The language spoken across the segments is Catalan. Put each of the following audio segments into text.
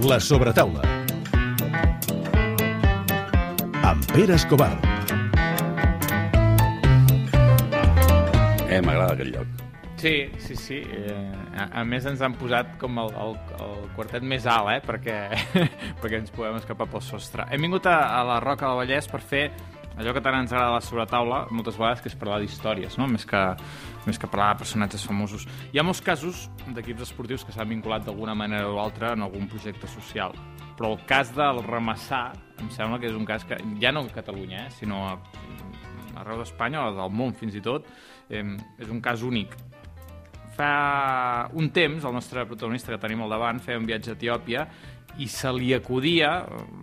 La sobretaula. Amb Pere Escobar. Eh, m'agrada aquest lloc. Sí, sí, sí. Eh, a, a més ens han posat com el, el, el quartet més alt, eh? Perquè, perquè ens podem escapar pel sostre. Hem vingut a, a la Roca del Vallès per fer allò que tant ens agrada a la sobretaula moltes vegades, que és parlar d'històries, no? més, que, més que parlar de personatges famosos. Hi ha molts casos d'equips esportius que s'han vinculat d'alguna manera o altra en algun projecte social, però el cas del Ramassà em sembla que és un cas que, ja no a Catalunya, eh, sinó a, arreu d'Espanya o del món fins i tot, eh, és un cas únic fa un temps, el nostre protagonista que tenim al davant feia un viatge a Etiòpia i se li acudia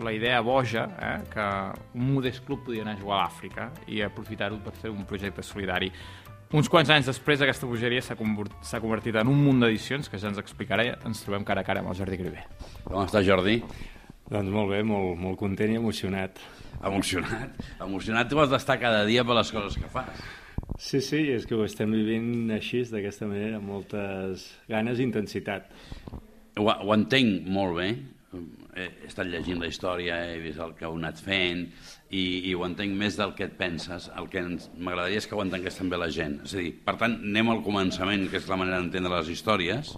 la idea boja eh, que un modest club podia anar a jugar a l'Àfrica i aprofitar-ho per fer un projecte solidari. Uns quants anys després aquesta bogeria s'ha convertit en un munt d'edicions que ja ens explicarà. Ens trobem cara a cara amb el Jordi Grivé. Com està, Jordi? Doncs molt bé, molt, molt content i emocionat. Emocionat? Emocionat tu has d'estar cada dia per les coses que fas. Sí, sí, és que ho estem vivint així, d'aquesta manera, amb moltes ganes i intensitat. Ho, ho entenc molt bé, he estat llegint la història, he vist el que heu anat fent i, i ho entenc més del que et penses. El que m'agradaria és que ho entengués també la gent. És a dir, per tant, anem al començament, que és la manera d'entendre les històries.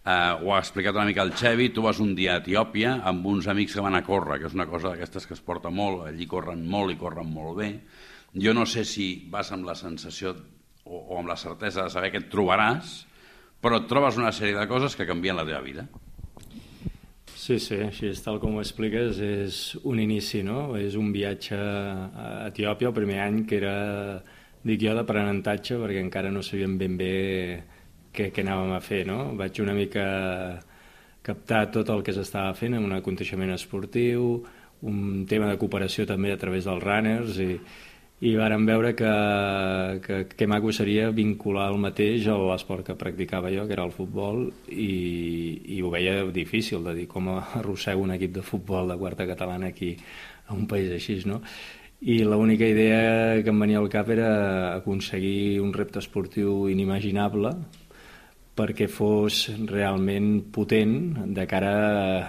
Uh, ho ha explicat una mica el Xevi, tu vas un dia a Etiòpia amb uns amics que van a córrer, que és una cosa d'aquestes que es porta molt, allí corren molt i corren molt bé, jo no sé si vas amb la sensació o, o amb la certesa de saber què et trobaràs, però et trobes una sèrie de coses que canvien la teva vida. Sí, sí, així és tal com ho expliques, és un inici, no? És un viatge a Etiòpia el primer any que era, dic jo, d'aprenentatge perquè encara no sabíem ben bé què, què anàvem a fer, no? Vaig una mica captar tot el que s'estava fent en un aconteixement esportiu, un tema de cooperació també a través dels runners i, i vàrem veure que, que, que maco seria vincular el mateix a l'esport que practicava jo, que era el futbol, i, i ho veia difícil de dir com arrossego un equip de futbol de quarta catalana aquí a un país així, no? I l'única idea que em venia al cap era aconseguir un repte esportiu inimaginable perquè fos realment potent de cara,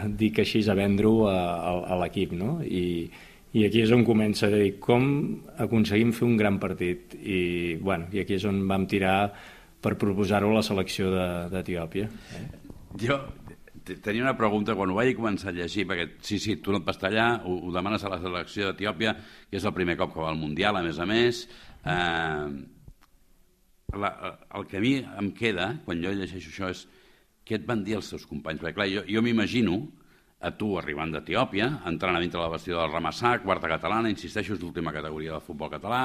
a, dic així, a vendre-ho a, a, a l'equip, no? I, i aquí és on comença a dir com aconseguim fer un gran partit. I, bueno, i aquí és on vam tirar per proposar-ho a la selecció d'Etiòpia. De, eh? Jo tenia una pregunta quan ho vaig començar a llegir, perquè sí, sí, tu no et vas tallar, ho, ho demanes a la selecció d'Etiòpia, que és el primer cop que va al Mundial, a més a més. Eh, la, el que a mi em queda, quan jo llegeixo això, és què et van dir els teus companys? Perquè, clar, jo, jo m'imagino a tu arribant d'Etiòpia, entrant a dintre la vestida del Ramassà, quarta catalana, insisteixo, és l'última categoria del futbol català,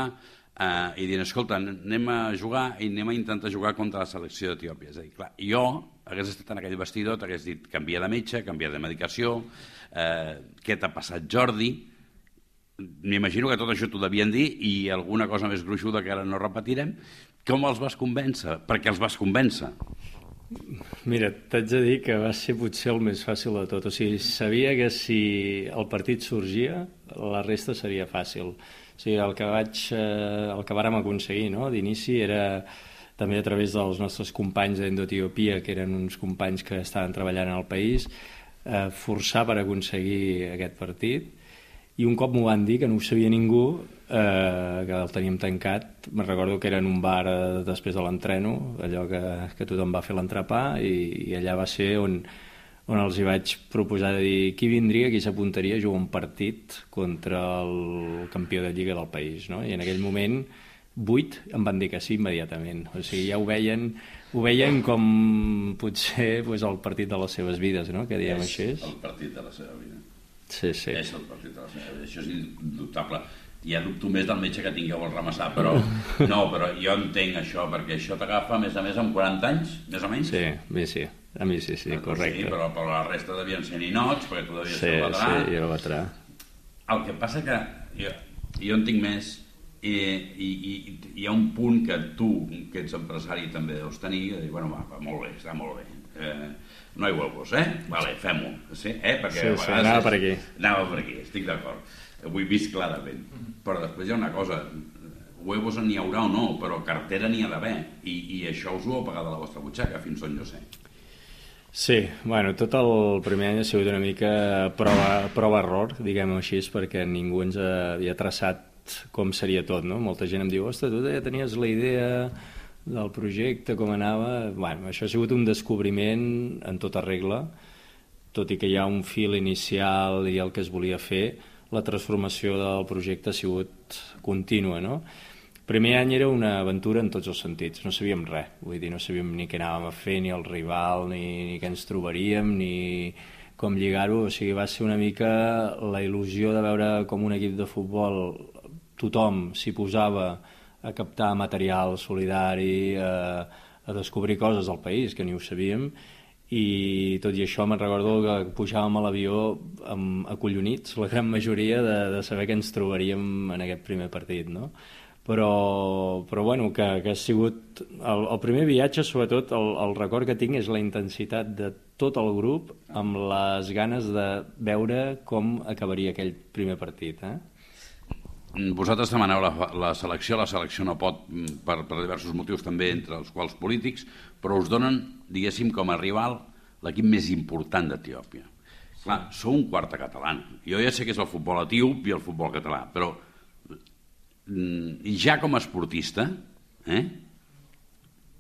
eh, i dient, escolta, anem a jugar i anem a intentar jugar contra la selecció d'Etiòpia. És a dir, clar, jo hagués estat en aquell vestidor, t'hagués dit canvia de metge, canvia de medicació, eh, què t'ha passat Jordi, m'imagino que tot això t'ho devien dir i alguna cosa més gruixuda que ara no repetirem. Com els vas convèncer? Perquè els vas convèncer. Mira, t'haig de dir que va ser potser el més fàcil de tot. O sigui, sabia que si el partit sorgia, la resta seria fàcil. O sigui, el que, vaig, eh, el que vàrem aconseguir no? d'inici era també a través dels nostres companys d'Endotiopia, que eren uns companys que estaven treballant al país, eh, forçar per aconseguir aquest partit i un cop m'ho van dir, que no ho sabia ningú, eh, que el teníem tancat, me recordo que era en un bar eh, després de l'entreno, allò que, que tothom va fer l'entrepà, i, i allà va ser on, on els hi vaig proposar de dir qui vindria, qui s'apuntaria a jugar un partit contra el campió de Lliga del país. No? I en aquell moment, vuit em van dir que sí immediatament. O sigui, ja ho veien, ho veien com potser pues, el partit de les seves vides, no? que diem és així. el partit de la seva vida. Sí, sí. És el vida. Això és indubtable. Ja dubto més del metge que tingueu al ramassar, però no, però jo entenc això, perquè això t'agafa, a més a més, amb 40 anys, més o menys? Sí, a mi sí. A mi sí, sí, correcte. Sí, però, però la resta devien ser ninots, perquè tu devies sí, ser el veterà. Sí, jo el veterà. El que passa que jo, jo en tinc més i, i, i hi ha un punt que tu, que ets empresari, també deus tenir, dir, bueno, va, va molt bé, està molt bé. Eh, no hi huevos, eh? Vale, fem-ho. Sí, eh? Perquè sí, sí, anava per aquí. Anava per aquí, estic d'acord. Ho he vist clarament. Però després hi ha una cosa, huevos n'hi haurà o no, però cartera n'hi ha d'haver. I, I això us ho heu pagat de la vostra butxaca, fins on jo sé. Sí, bueno, tot el primer any ha sigut una mica prova-error, prova diguem-ho així, perquè ningú ens havia traçat com seria tot, no? Molta gent em diu, ostres, tu ja tenies la idea del projecte, com anava... Bueno, això ha sigut un descobriment en tota regla, tot i que hi ha un fil inicial i el que es volia fer, la transformació del projecte ha sigut contínua, no? primer any era una aventura en tots els sentits, no sabíem res, vull dir, no sabíem ni què anàvem a fer, ni el rival, ni, ni què ens trobaríem, ni com lligar-ho, o sigui, va ser una mica la il·lusió de veure com un equip de futbol tothom s'hi posava a captar material solidari, a, a descobrir coses del país que ni ho sabíem, i tot i això me'n recordo que pujàvem a l'avió acollonits, la gran majoria, de, de saber què ens trobaríem en aquest primer partit, no? però, però bueno, que, que ha sigut el, el primer viatge, sobretot el, el record que tinc és la intensitat de tot el grup amb les ganes de veure com acabaria aquell primer partit. Eh? Vosaltres demaneu la, la selecció, la selecció no pot mm, per, per diversos motius també, entre els quals polítics, però us donen, diguéssim, com a rival l'equip més important d'Etiòpia. Clar, sou un quarta català. Jo ja sé que és el futbol etíop i el futbol català, però Mm, ja com a esportista, eh?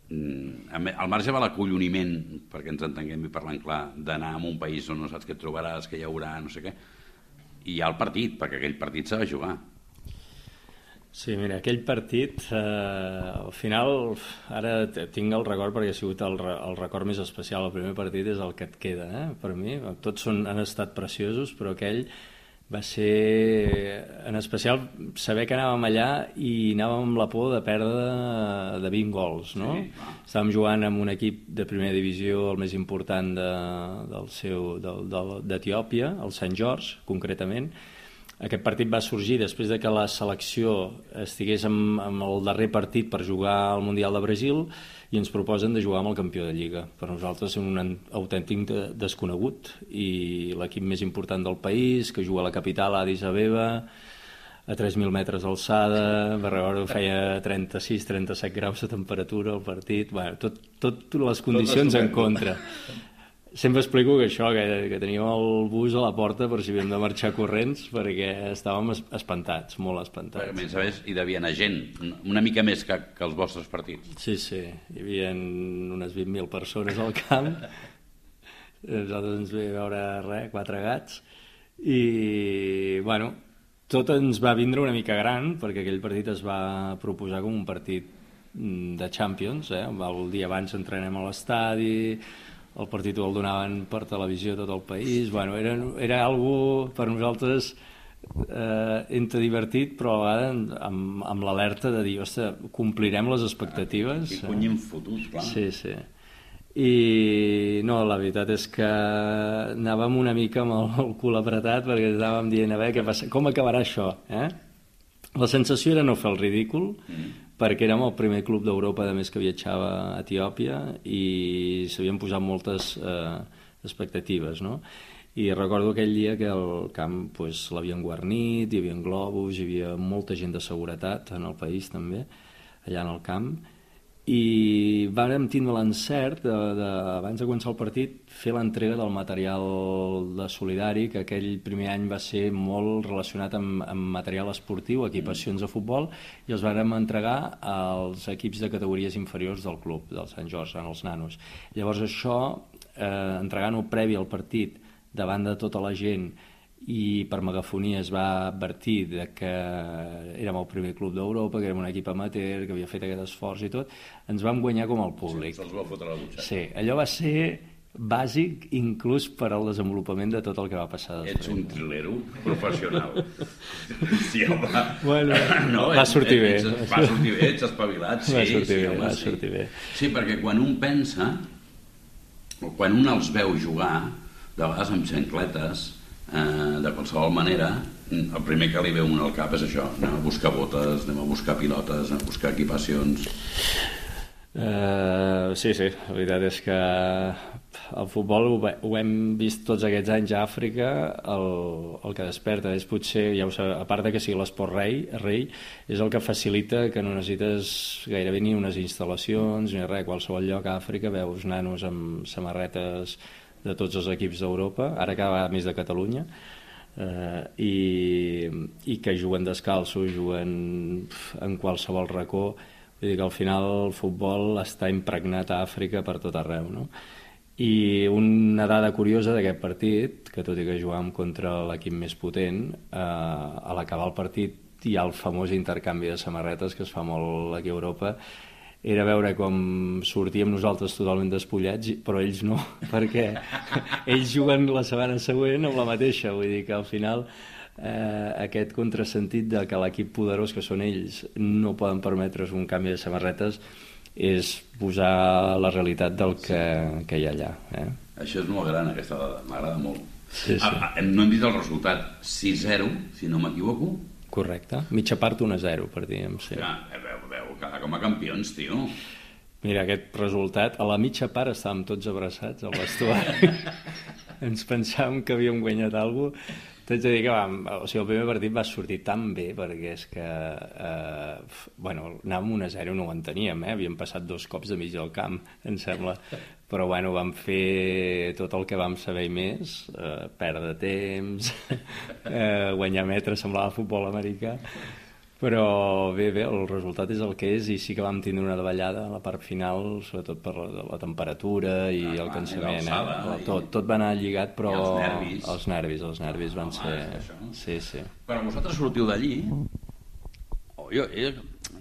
Mm, al marge de l'acolloniment, perquè ens entenguem i parlant clar, d'anar a un país on no saps què et trobaràs, què hi haurà, no sé què, hi ha el partit, perquè aquell partit s'ha de jugar. Sí, mira, aquell partit, eh, al final, ara tinc el record perquè ha sigut el, el record més especial, el primer partit és el que et queda, eh? per mi, tots són, han estat preciosos, però aquell va ser en especial saber que anàvem allà i anàvem amb la por de perdre de 20 gols no? Sí, estàvem jugant amb un equip de primera divisió el més important de, del seu d'Etiòpia el Sant George concretament aquest partit va sorgir després de que la selecció estigués amb, amb el darrer partit per jugar al Mundial de Brasil i ens proposen de jugar amb el campió de Lliga. Per nosaltres és un autèntic de, desconegut i l'equip més important del país, que juga a la capital, a Addis Abeba, a 3.000 metres d'alçada, recordo feia 36-37 graus de temperatura al partit, bueno, tot, tot les condicions tot en contra sempre explico que això, que, que teníem el bus a la porta per si havíem de marxar corrents perquè estàvem espantats, molt espantats. Perquè, a més a més, hi devia anar gent, una mica més que, que els vostres partits. Sí, sí, hi havia unes 20.000 persones al camp, nosaltres ens vam veure res, quatre gats, i, bueno, tot ens va vindre una mica gran, perquè aquell partit es va proposar com un partit mm, de Champions, eh? el dia abans entrenem a l'estadi, el partit el donaven per televisió a tot el país, bueno, era, era algo per nosaltres eh, entre divertit però a vegades amb, amb l'alerta de dir, ostres, complirem les expectatives i cony hem fotut, clar. Sí, sí. I no, la veritat és que anàvem una mica amb el, el cul apretat perquè estàvem dient a veure què passa, com acabarà això? eh? la sensació era no fer el ridícul. Mm perquè érem el primer club d'Europa de més que viatjava a Etiòpia i s'havien posat moltes eh, expectatives, no? I recordo aquell dia que el camp pues, l'havien guarnit, hi havia globus, hi havia molta gent de seguretat en el país també, allà en el camp, i vàrem tindre l'encert de, de, abans de començar el partit fer l'entrega del material de solidari que aquell primer any va ser molt relacionat amb, amb material esportiu, equipacions de futbol i els vàrem entregar als equips de categories inferiors del club del Sant Jorge, els nanos. Llavors això, eh, entregant-ho previ al partit davant de tota la gent i per megafonia es va advertir de que érem el primer club d'Europa, que érem un equip amateur, que havia fet aquest esforç i tot, ens vam guanyar com el públic. Sí, se'ls va fotre la butxaca. Sí, allò va ser bàsic inclús per al desenvolupament de tot el que va passar després. Ets un trilero professional. sí, home. Bueno, no, va sortir bé. Ets, va sortir bé, ets espavilat, sí. Va sortir sí, bé, home, va sí. sortir bé. Sí, perquè quan un pensa, o quan un els veu jugar, de vegades amb xancletes, eh, de qualsevol manera el primer que li veu un al cap és això. Anem a buscar botes, anem a buscar pilotes anem a buscar equipacions. Uh, sí, sí, la veritat és que el futbol ho, ho hem vist tots aquests anys a Àfrica, el, el que desperta és potser, ja ho sé, a part de que sigui l'esport rei, rei, és el que facilita que no necessites gairebé ni unes instal·lacions ni res, qualsevol lloc a Àfrica veus nanos amb samarretes de tots els equips d'Europa, ara cada vegada més de Catalunya, eh, i, i que juguen descalços, juguen en qualsevol racó, vull dir que al final el futbol està impregnat a Àfrica per tot arreu, no? I una dada curiosa d'aquest partit, que tot i que jugàvem contra l'equip més potent, eh, a l'acabar el partit hi ha el famós intercanvi de samarretes que es fa molt aquí a Europa, era veure com sortíem nosaltres totalment despullats, però ells no, perquè ells juguen la setmana següent amb la mateixa, vull dir que al final eh, aquest contrasentit de que l'equip poderós que són ells no poden permetre's un canvi de samarretes és posar la realitat del que, que hi ha allà. Eh? Això és molt gran, aquesta dada. M'agrada molt. Sí, sí. Ah, ah, no hem dit el resultat. 6-0, si no m'equivoco. Correcte. Mitja part 1 a 0, per diguem. Sí. Ja, eh, veu, veu, quedar com a campions, tio. Mira, aquest resultat, a la mitja part estàvem tots abraçats al vestuari. Ens pensàvem que havíem guanyat alguna cosa. T'haig de dir que vam, o sigui, el primer partit va sortir tan bé perquè és que, eh, bueno, anàvem 1 a 0, no ho enteníem, eh? havíem passat dos cops de mig del camp, em sembla. Però bueno, vam fer tot el que vam saber i més, eh, perdre temps, eh, guanyar metres, semblava futbol americà, però bé, bé, el resultat és el que és i sí que vam tindre una davallada a la part final, sobretot per la, la temperatura i Ah, el cansament. Eh? i- Tot, tot va anar lligat, però... I els nervis. Els nervis, els nervis van home, ser... això- Sí, sí. Però vosaltres sortiu d'allí... Oh, jo, jo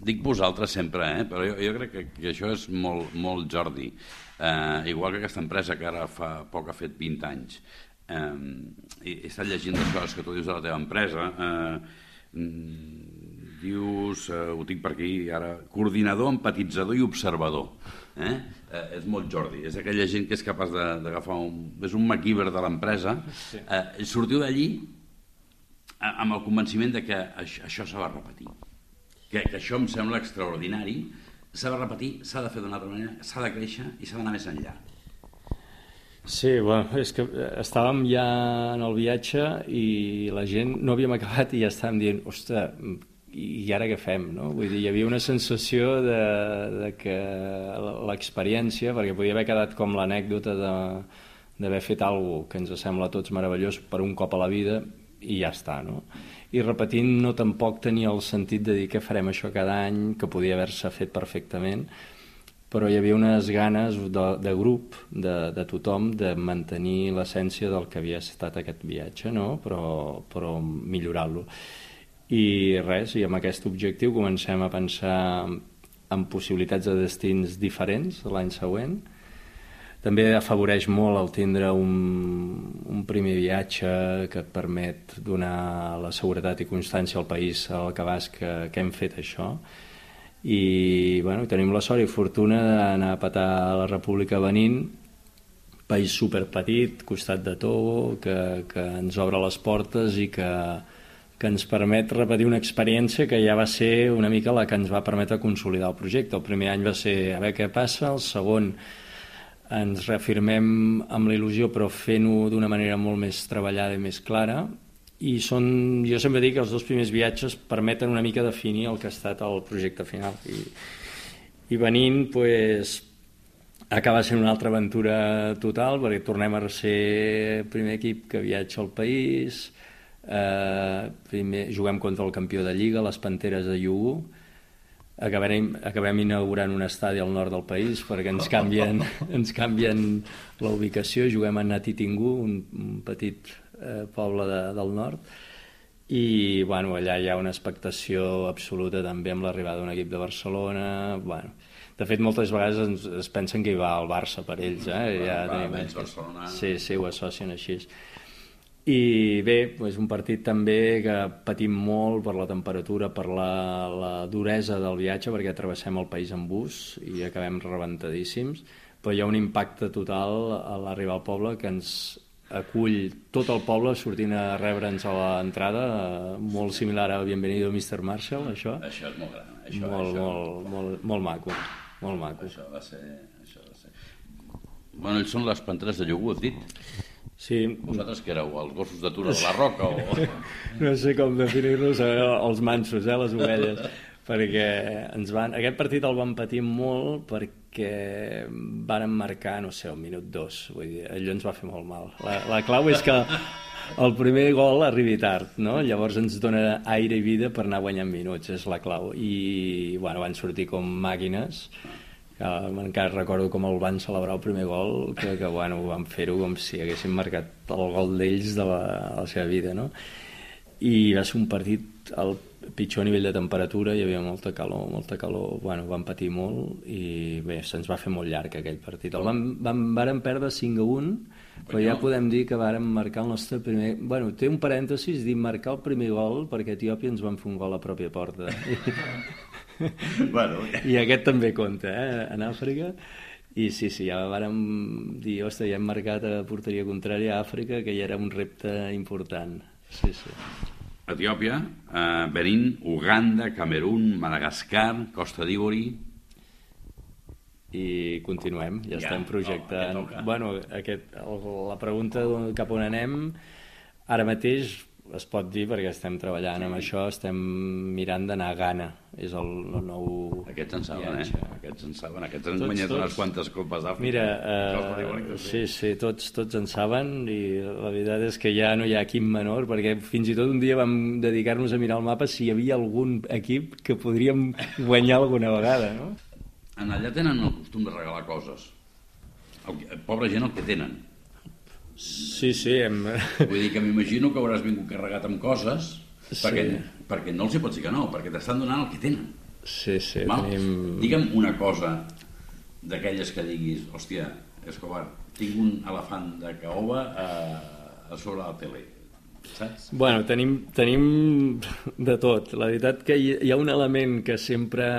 dic vosaltres sempre, eh? però jo, jo crec que, que això és molt, molt Jordi. Eh, igual que aquesta empresa que ara fa poc ha fet 20 anys. Eh, he, he estat llegint les coses que tu dius de la teva empresa. Eh, mm, dius, eh, ho tinc per aquí ara, coordinador, empatitzador i observador. Eh? Eh, és molt Jordi, és aquella gent que és capaç de- d'agafar un... És un MacGyver de l'empresa. Sí. Eh, sortiu d'allí amb el convenciment de que això, això s'ha de repetir. Que, que això em sembla extraordinari, s'ha de repetir, s'ha de fer d'una altra manera, s'ha de créixer i s'ha d'anar més enllà. Sí, bueno, és que eh, estàvem ja en el viatge i la gent no havíem acabat i ja estàvem dient, ostres, i ara què fem, no? Vull dir, hi havia una sensació de, de que l'experiència, perquè podia haver quedat com l'anècdota d'haver fet alguna que ens sembla a tots meravellós per un cop a la vida i ja està, no? I repetint no tampoc tenia el sentit de dir què farem això cada any, que podia haver-se fet perfectament, però hi havia unes ganes de, de grup, de, de tothom, de mantenir l'essència del que havia estat aquest viatge, no? però, però millorar-lo. I res, i amb aquest objectiu comencem a pensar en possibilitats de destins diferents l'any següent. També afavoreix molt el tindre un, un primer viatge que et permet donar la seguretat i constància al país al que vas que, que hem fet això i bueno, tenim la sort i fortuna d'anar a petar a la República Benín país superpetit, costat de Togo que, que ens obre les portes i que, que ens permet repetir una experiència que ja va ser una mica la que ens va permetre consolidar el projecte. El primer any va ser a veure què passa, el segon ens reafirmem amb la il·lusió però fent-ho d'una manera molt més treballada i més clara i són, jo sempre dic que els dos primers viatges permeten una mica definir el que ha estat el projecte final i, i venint pues, acaba sent una altra aventura total perquè tornem a ser primer equip que viatja al país eh, primer juguem contra el campió de Lliga les Panteres de Yugu acabarem, acabem inaugurant un estadi al nord del país perquè ens canvien, ens canvien la ubicació, juguem a Natitingú, un, un petit eh, poble de, del nord, i bueno, allà hi ha una expectació absoluta també amb l'arribada d'un equip de Barcelona, bueno, de fet moltes vegades ens, es pensen que hi va el Barça per ells, eh? ja Va, tenim... Barcelona. Sí, sí, ho associen així. I bé, és un partit també que patim molt per la temperatura, per la, la duresa del viatge, perquè travessem el país en bus i acabem rebentadíssims, però hi ha un impacte total a l'arribar al poble que ens acull tot el poble sortint a rebre'ns a l'entrada, eh, molt similar a Bienvenido Mr. Marshall, això. Això és molt gran. Això, molt, això, molt, molt, molt maco, molt maco. Això va ser... Això va ser... Bueno, ells són les panteres de iogurt, dit. Sí, Vosaltres que éreu, els gossos d'atura de la roca o... no sé com definir-los, eh, els mansos, eh, les ovelles, perquè ens van... Aquest partit el van patir molt perquè varen marcar, no sé, el minut dos, vull dir, allò ens va fer molt mal. La, la clau és que el primer gol arribi tard, no? Llavors ens dona aire i vida per anar guanyant minuts, és la clau. I, bueno, van sortir com màquines, que encara recordo com el van celebrar el primer gol, que, que bueno, van fer-ho com si haguessin marcat el gol d'ells de, la, de la seva vida, no? I va ser un partit al pitjor nivell de temperatura, hi havia molta calor, molta calor, bueno, van patir molt i bé, se'ns va fer molt llarg aquell partit. El vam, vam, vàrem perdre 5 a 1, però ja podem dir que vàrem marcar el nostre primer... Bueno, té un parèntesis, dir marcar el primer gol perquè a Etiòpia ens van fer un gol a pròpia porta. bueno, I aquest també compta, eh, en Àfrica. I sí, sí, ja vàrem dir, ostres, ja hem marcat a porteria contrària a Àfrica, que ja era un repte important. Sí, sí. Etiòpia, eh, Benín, Uganda, Camerún, Madagascar, Costa d'Ivori... I continuem, ja, Ja, estem projectant... no, ja toca. bueno, aquest, el, la pregunta cap on anem, ara mateix es pot dir, perquè estem treballant amb això, estem mirant d'anar a Ghana. És el, el nou Aquests en saben, eh? viatge. Aquests en saben. Aquests han Tots, guanyat tots. unes quantes copes d'Àfrica. Mira, eh, que sí, sí, tots, tots en saben i la veritat és que ja no hi ha equip menor perquè fins i tot un dia vam dedicar-nos a mirar el mapa si hi havia algun equip que podríem guanyar alguna vegada, no? En allà tenen el costum de regalar coses. El, pobra gent el que tenen. Sí, sí, hem... Vull dir que m'imagino que hauràs vingut carregat amb coses Sí. perquè, perquè no els hi pots dir que no, perquè t'estan donant el que tenen. Sí, sí, Val? tenim... Digue'm una cosa d'aquelles que diguis, hòstia, Escobar, tinc un elefant de caoba a, a sobre la tele, saps? Bueno, tenim, tenim de tot. La veritat que hi, hi ha un element que sempre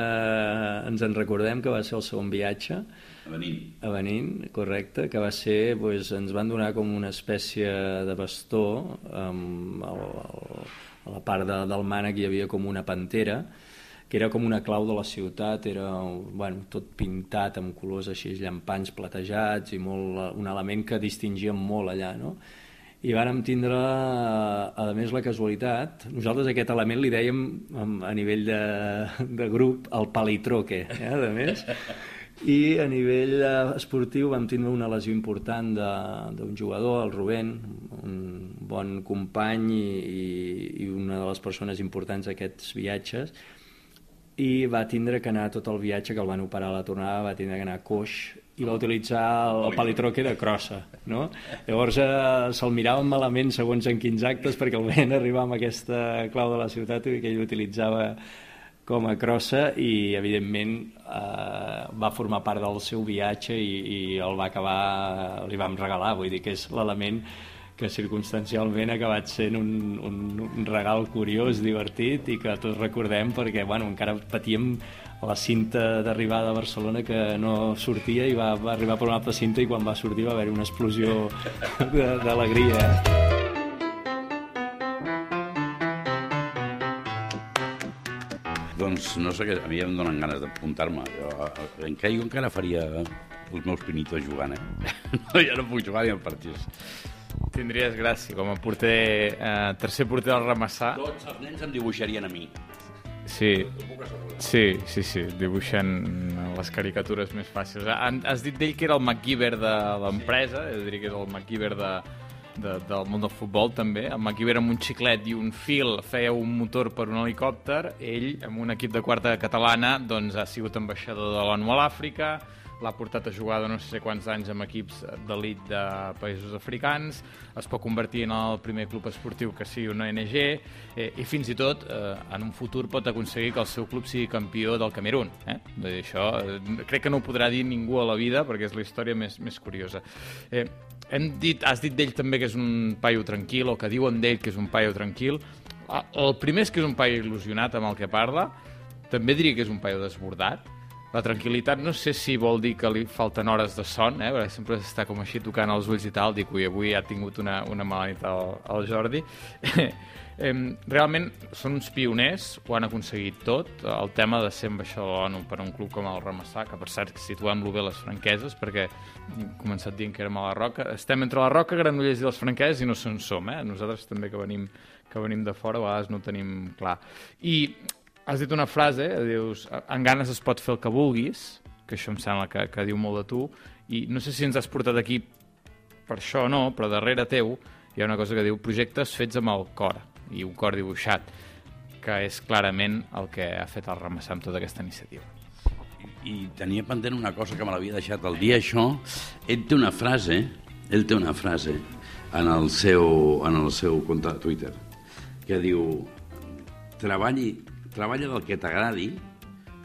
ens en recordem, que va ser el segon viatge, Benín. a Benín, correcte, que va ser, doncs, ens van donar com una espècie de bastó, amb el, el, a la part de, del mànec hi havia com una pantera, que era com una clau de la ciutat, era bueno, tot pintat amb colors així llampants platejats i molt, un element que distingia molt allà, no? i vàrem tindre, a més, la casualitat. Nosaltres aquest element li dèiem am- a nivell de, de grup el palitroque, eh, a més. I a nivell eh, esportiu vam tindre una lesió important de- d'un jugador, el Rubén, un bon company i, i, i una de les persones importants d'aquests viatges, i va tindre que anar tot el viatge que el van operar a la tornada, va tindre que anar coix i va utilitzar el palitroque de crossa, no? Llavors eh, se'l miraven malament segons en quins actes perquè el veien arribar amb aquesta clau de la ciutat i que ell utilitzava com a crossa i evidentment eh, va formar part del seu viatge i, i el va acabar, li vam regalar, vull dir que és l'element que circumstancialment ha acabat sent un, un, un regal curiós, divertit i que tots recordem perquè bueno, encara patíem la cinta d'arribada a Barcelona que no sortia i va, va arribar per una altra cinta i quan va sortir va haver una explosió d'alegria. Doncs no sé què, a mi em donen ganes d'apuntar-me. Eh, En què jo encara faria els meus pinitos jugant, eh? No, ja no puc jugar ni en partits. Tindries gràcia, com a porter, eh, tercer porter del Ramassà. Tots els nens em dibuixarien a mi. Sí, sí, sí, sí, dibuixant les caricatures més fàcils. Han- Has dit d'ell que era el MacGyver de l'empresa, és a dir, que és el MacGyver de, de, del món del futbol també. El MacGyver amb un xiclet i un fil feia un motor per un helicòpter. Ell, amb un equip de quarta catalana, doncs ha sigut ambaixador de l'ONU a l'Àfrica, l'ha portat a jugar de no sé quants anys amb equips d'elit de països africans, es pot convertir en el primer club esportiu que sigui una ONG eh, i fins i tot eh, en un futur pot aconseguir que el seu club sigui campió del Camerún. Eh? Això eh, crec que no ho podrà dir ningú a la vida perquè és la història més, més curiosa. Eh, hem dit, has dit d'ell també que és un paio tranquil o que diuen d'ell que és un paio tranquil. Ah, El primer és que és un paio il·lusionat amb el que parla, també diria que és un paio desbordat, la tranquil·litat no sé si vol dir que li falten hores de son, eh? perquè sempre està com així tocant els ulls i tal, dic, ui, avui ha tingut una, una mala nit al, al Jordi. realment són uns pioners, ho han aconseguit tot, el tema de ser ambaixador de per a un club com el Ramassà, que per cert situem-lo bé les franqueses, perquè hem començat dient que érem a la Roca, estem entre la Roca, Granollers i les franqueses i no se'n som, eh? nosaltres també que venim, que venim de fora a vegades no tenim clar. I has dit una frase, dius, en ganes es pot fer el que vulguis, que això em sembla que, que diu molt de tu, i no sé si ens has portat aquí per això o no, però darrere teu hi ha una cosa que diu projectes fets amb el cor, i un cor dibuixat, que és clarament el que ha fet el Ramassar amb tota aquesta iniciativa. I, I tenia pendent una cosa que me l'havia deixat el dia això. Ell té una frase, ell té una frase en el seu, en el seu compte de Twitter que diu treballi Treballa del que t'agradi,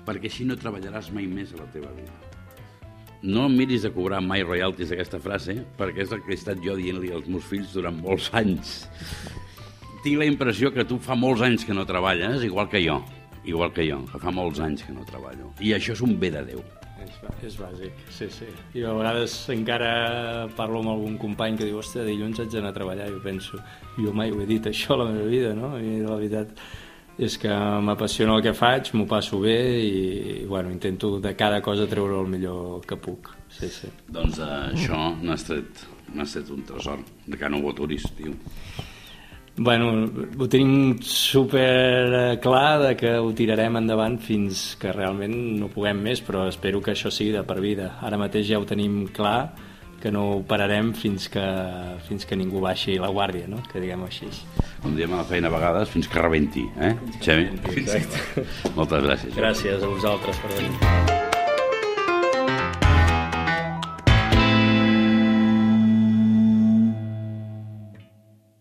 perquè així no treballaràs mai més a la teva vida. No miris de cobrar mai royalties aquesta frase, perquè és el que he estat jo dient-li als meus fills durant molts anys. Tinc la impressió que tu fa molts anys que no treballes, igual que jo, igual que jo, que fa molts anys que no treballo. I això és un bé de Déu. És, és bàsic, sí, sí. I a vegades encara parlo amb algun company que diu, hòstia, dilluns haig d'anar a treballar, i jo penso, jo mai ho he dit això a la meva vida, no? I la veritat, és que m'apassiona el que faig, m'ho passo bé i, bueno, intento de cada cosa treure el millor que puc. Sí, sí. Doncs uh, això n'has tret, tret un tresor, de que no ho aturis, tio. Bueno, ho tenim super clar de que ho tirarem endavant fins que realment no puguem més, però espero que això sigui de per vida. Ara mateix ja ho tenim clar, que no ho pararem fins que, fins que ningú baixi la guàrdia, no? que diguem així. Com diem a la feina a vegades, fins que rebenti, eh, Xavi? Exacte. Moltes gràcies. Gràcies a vosaltres per venir.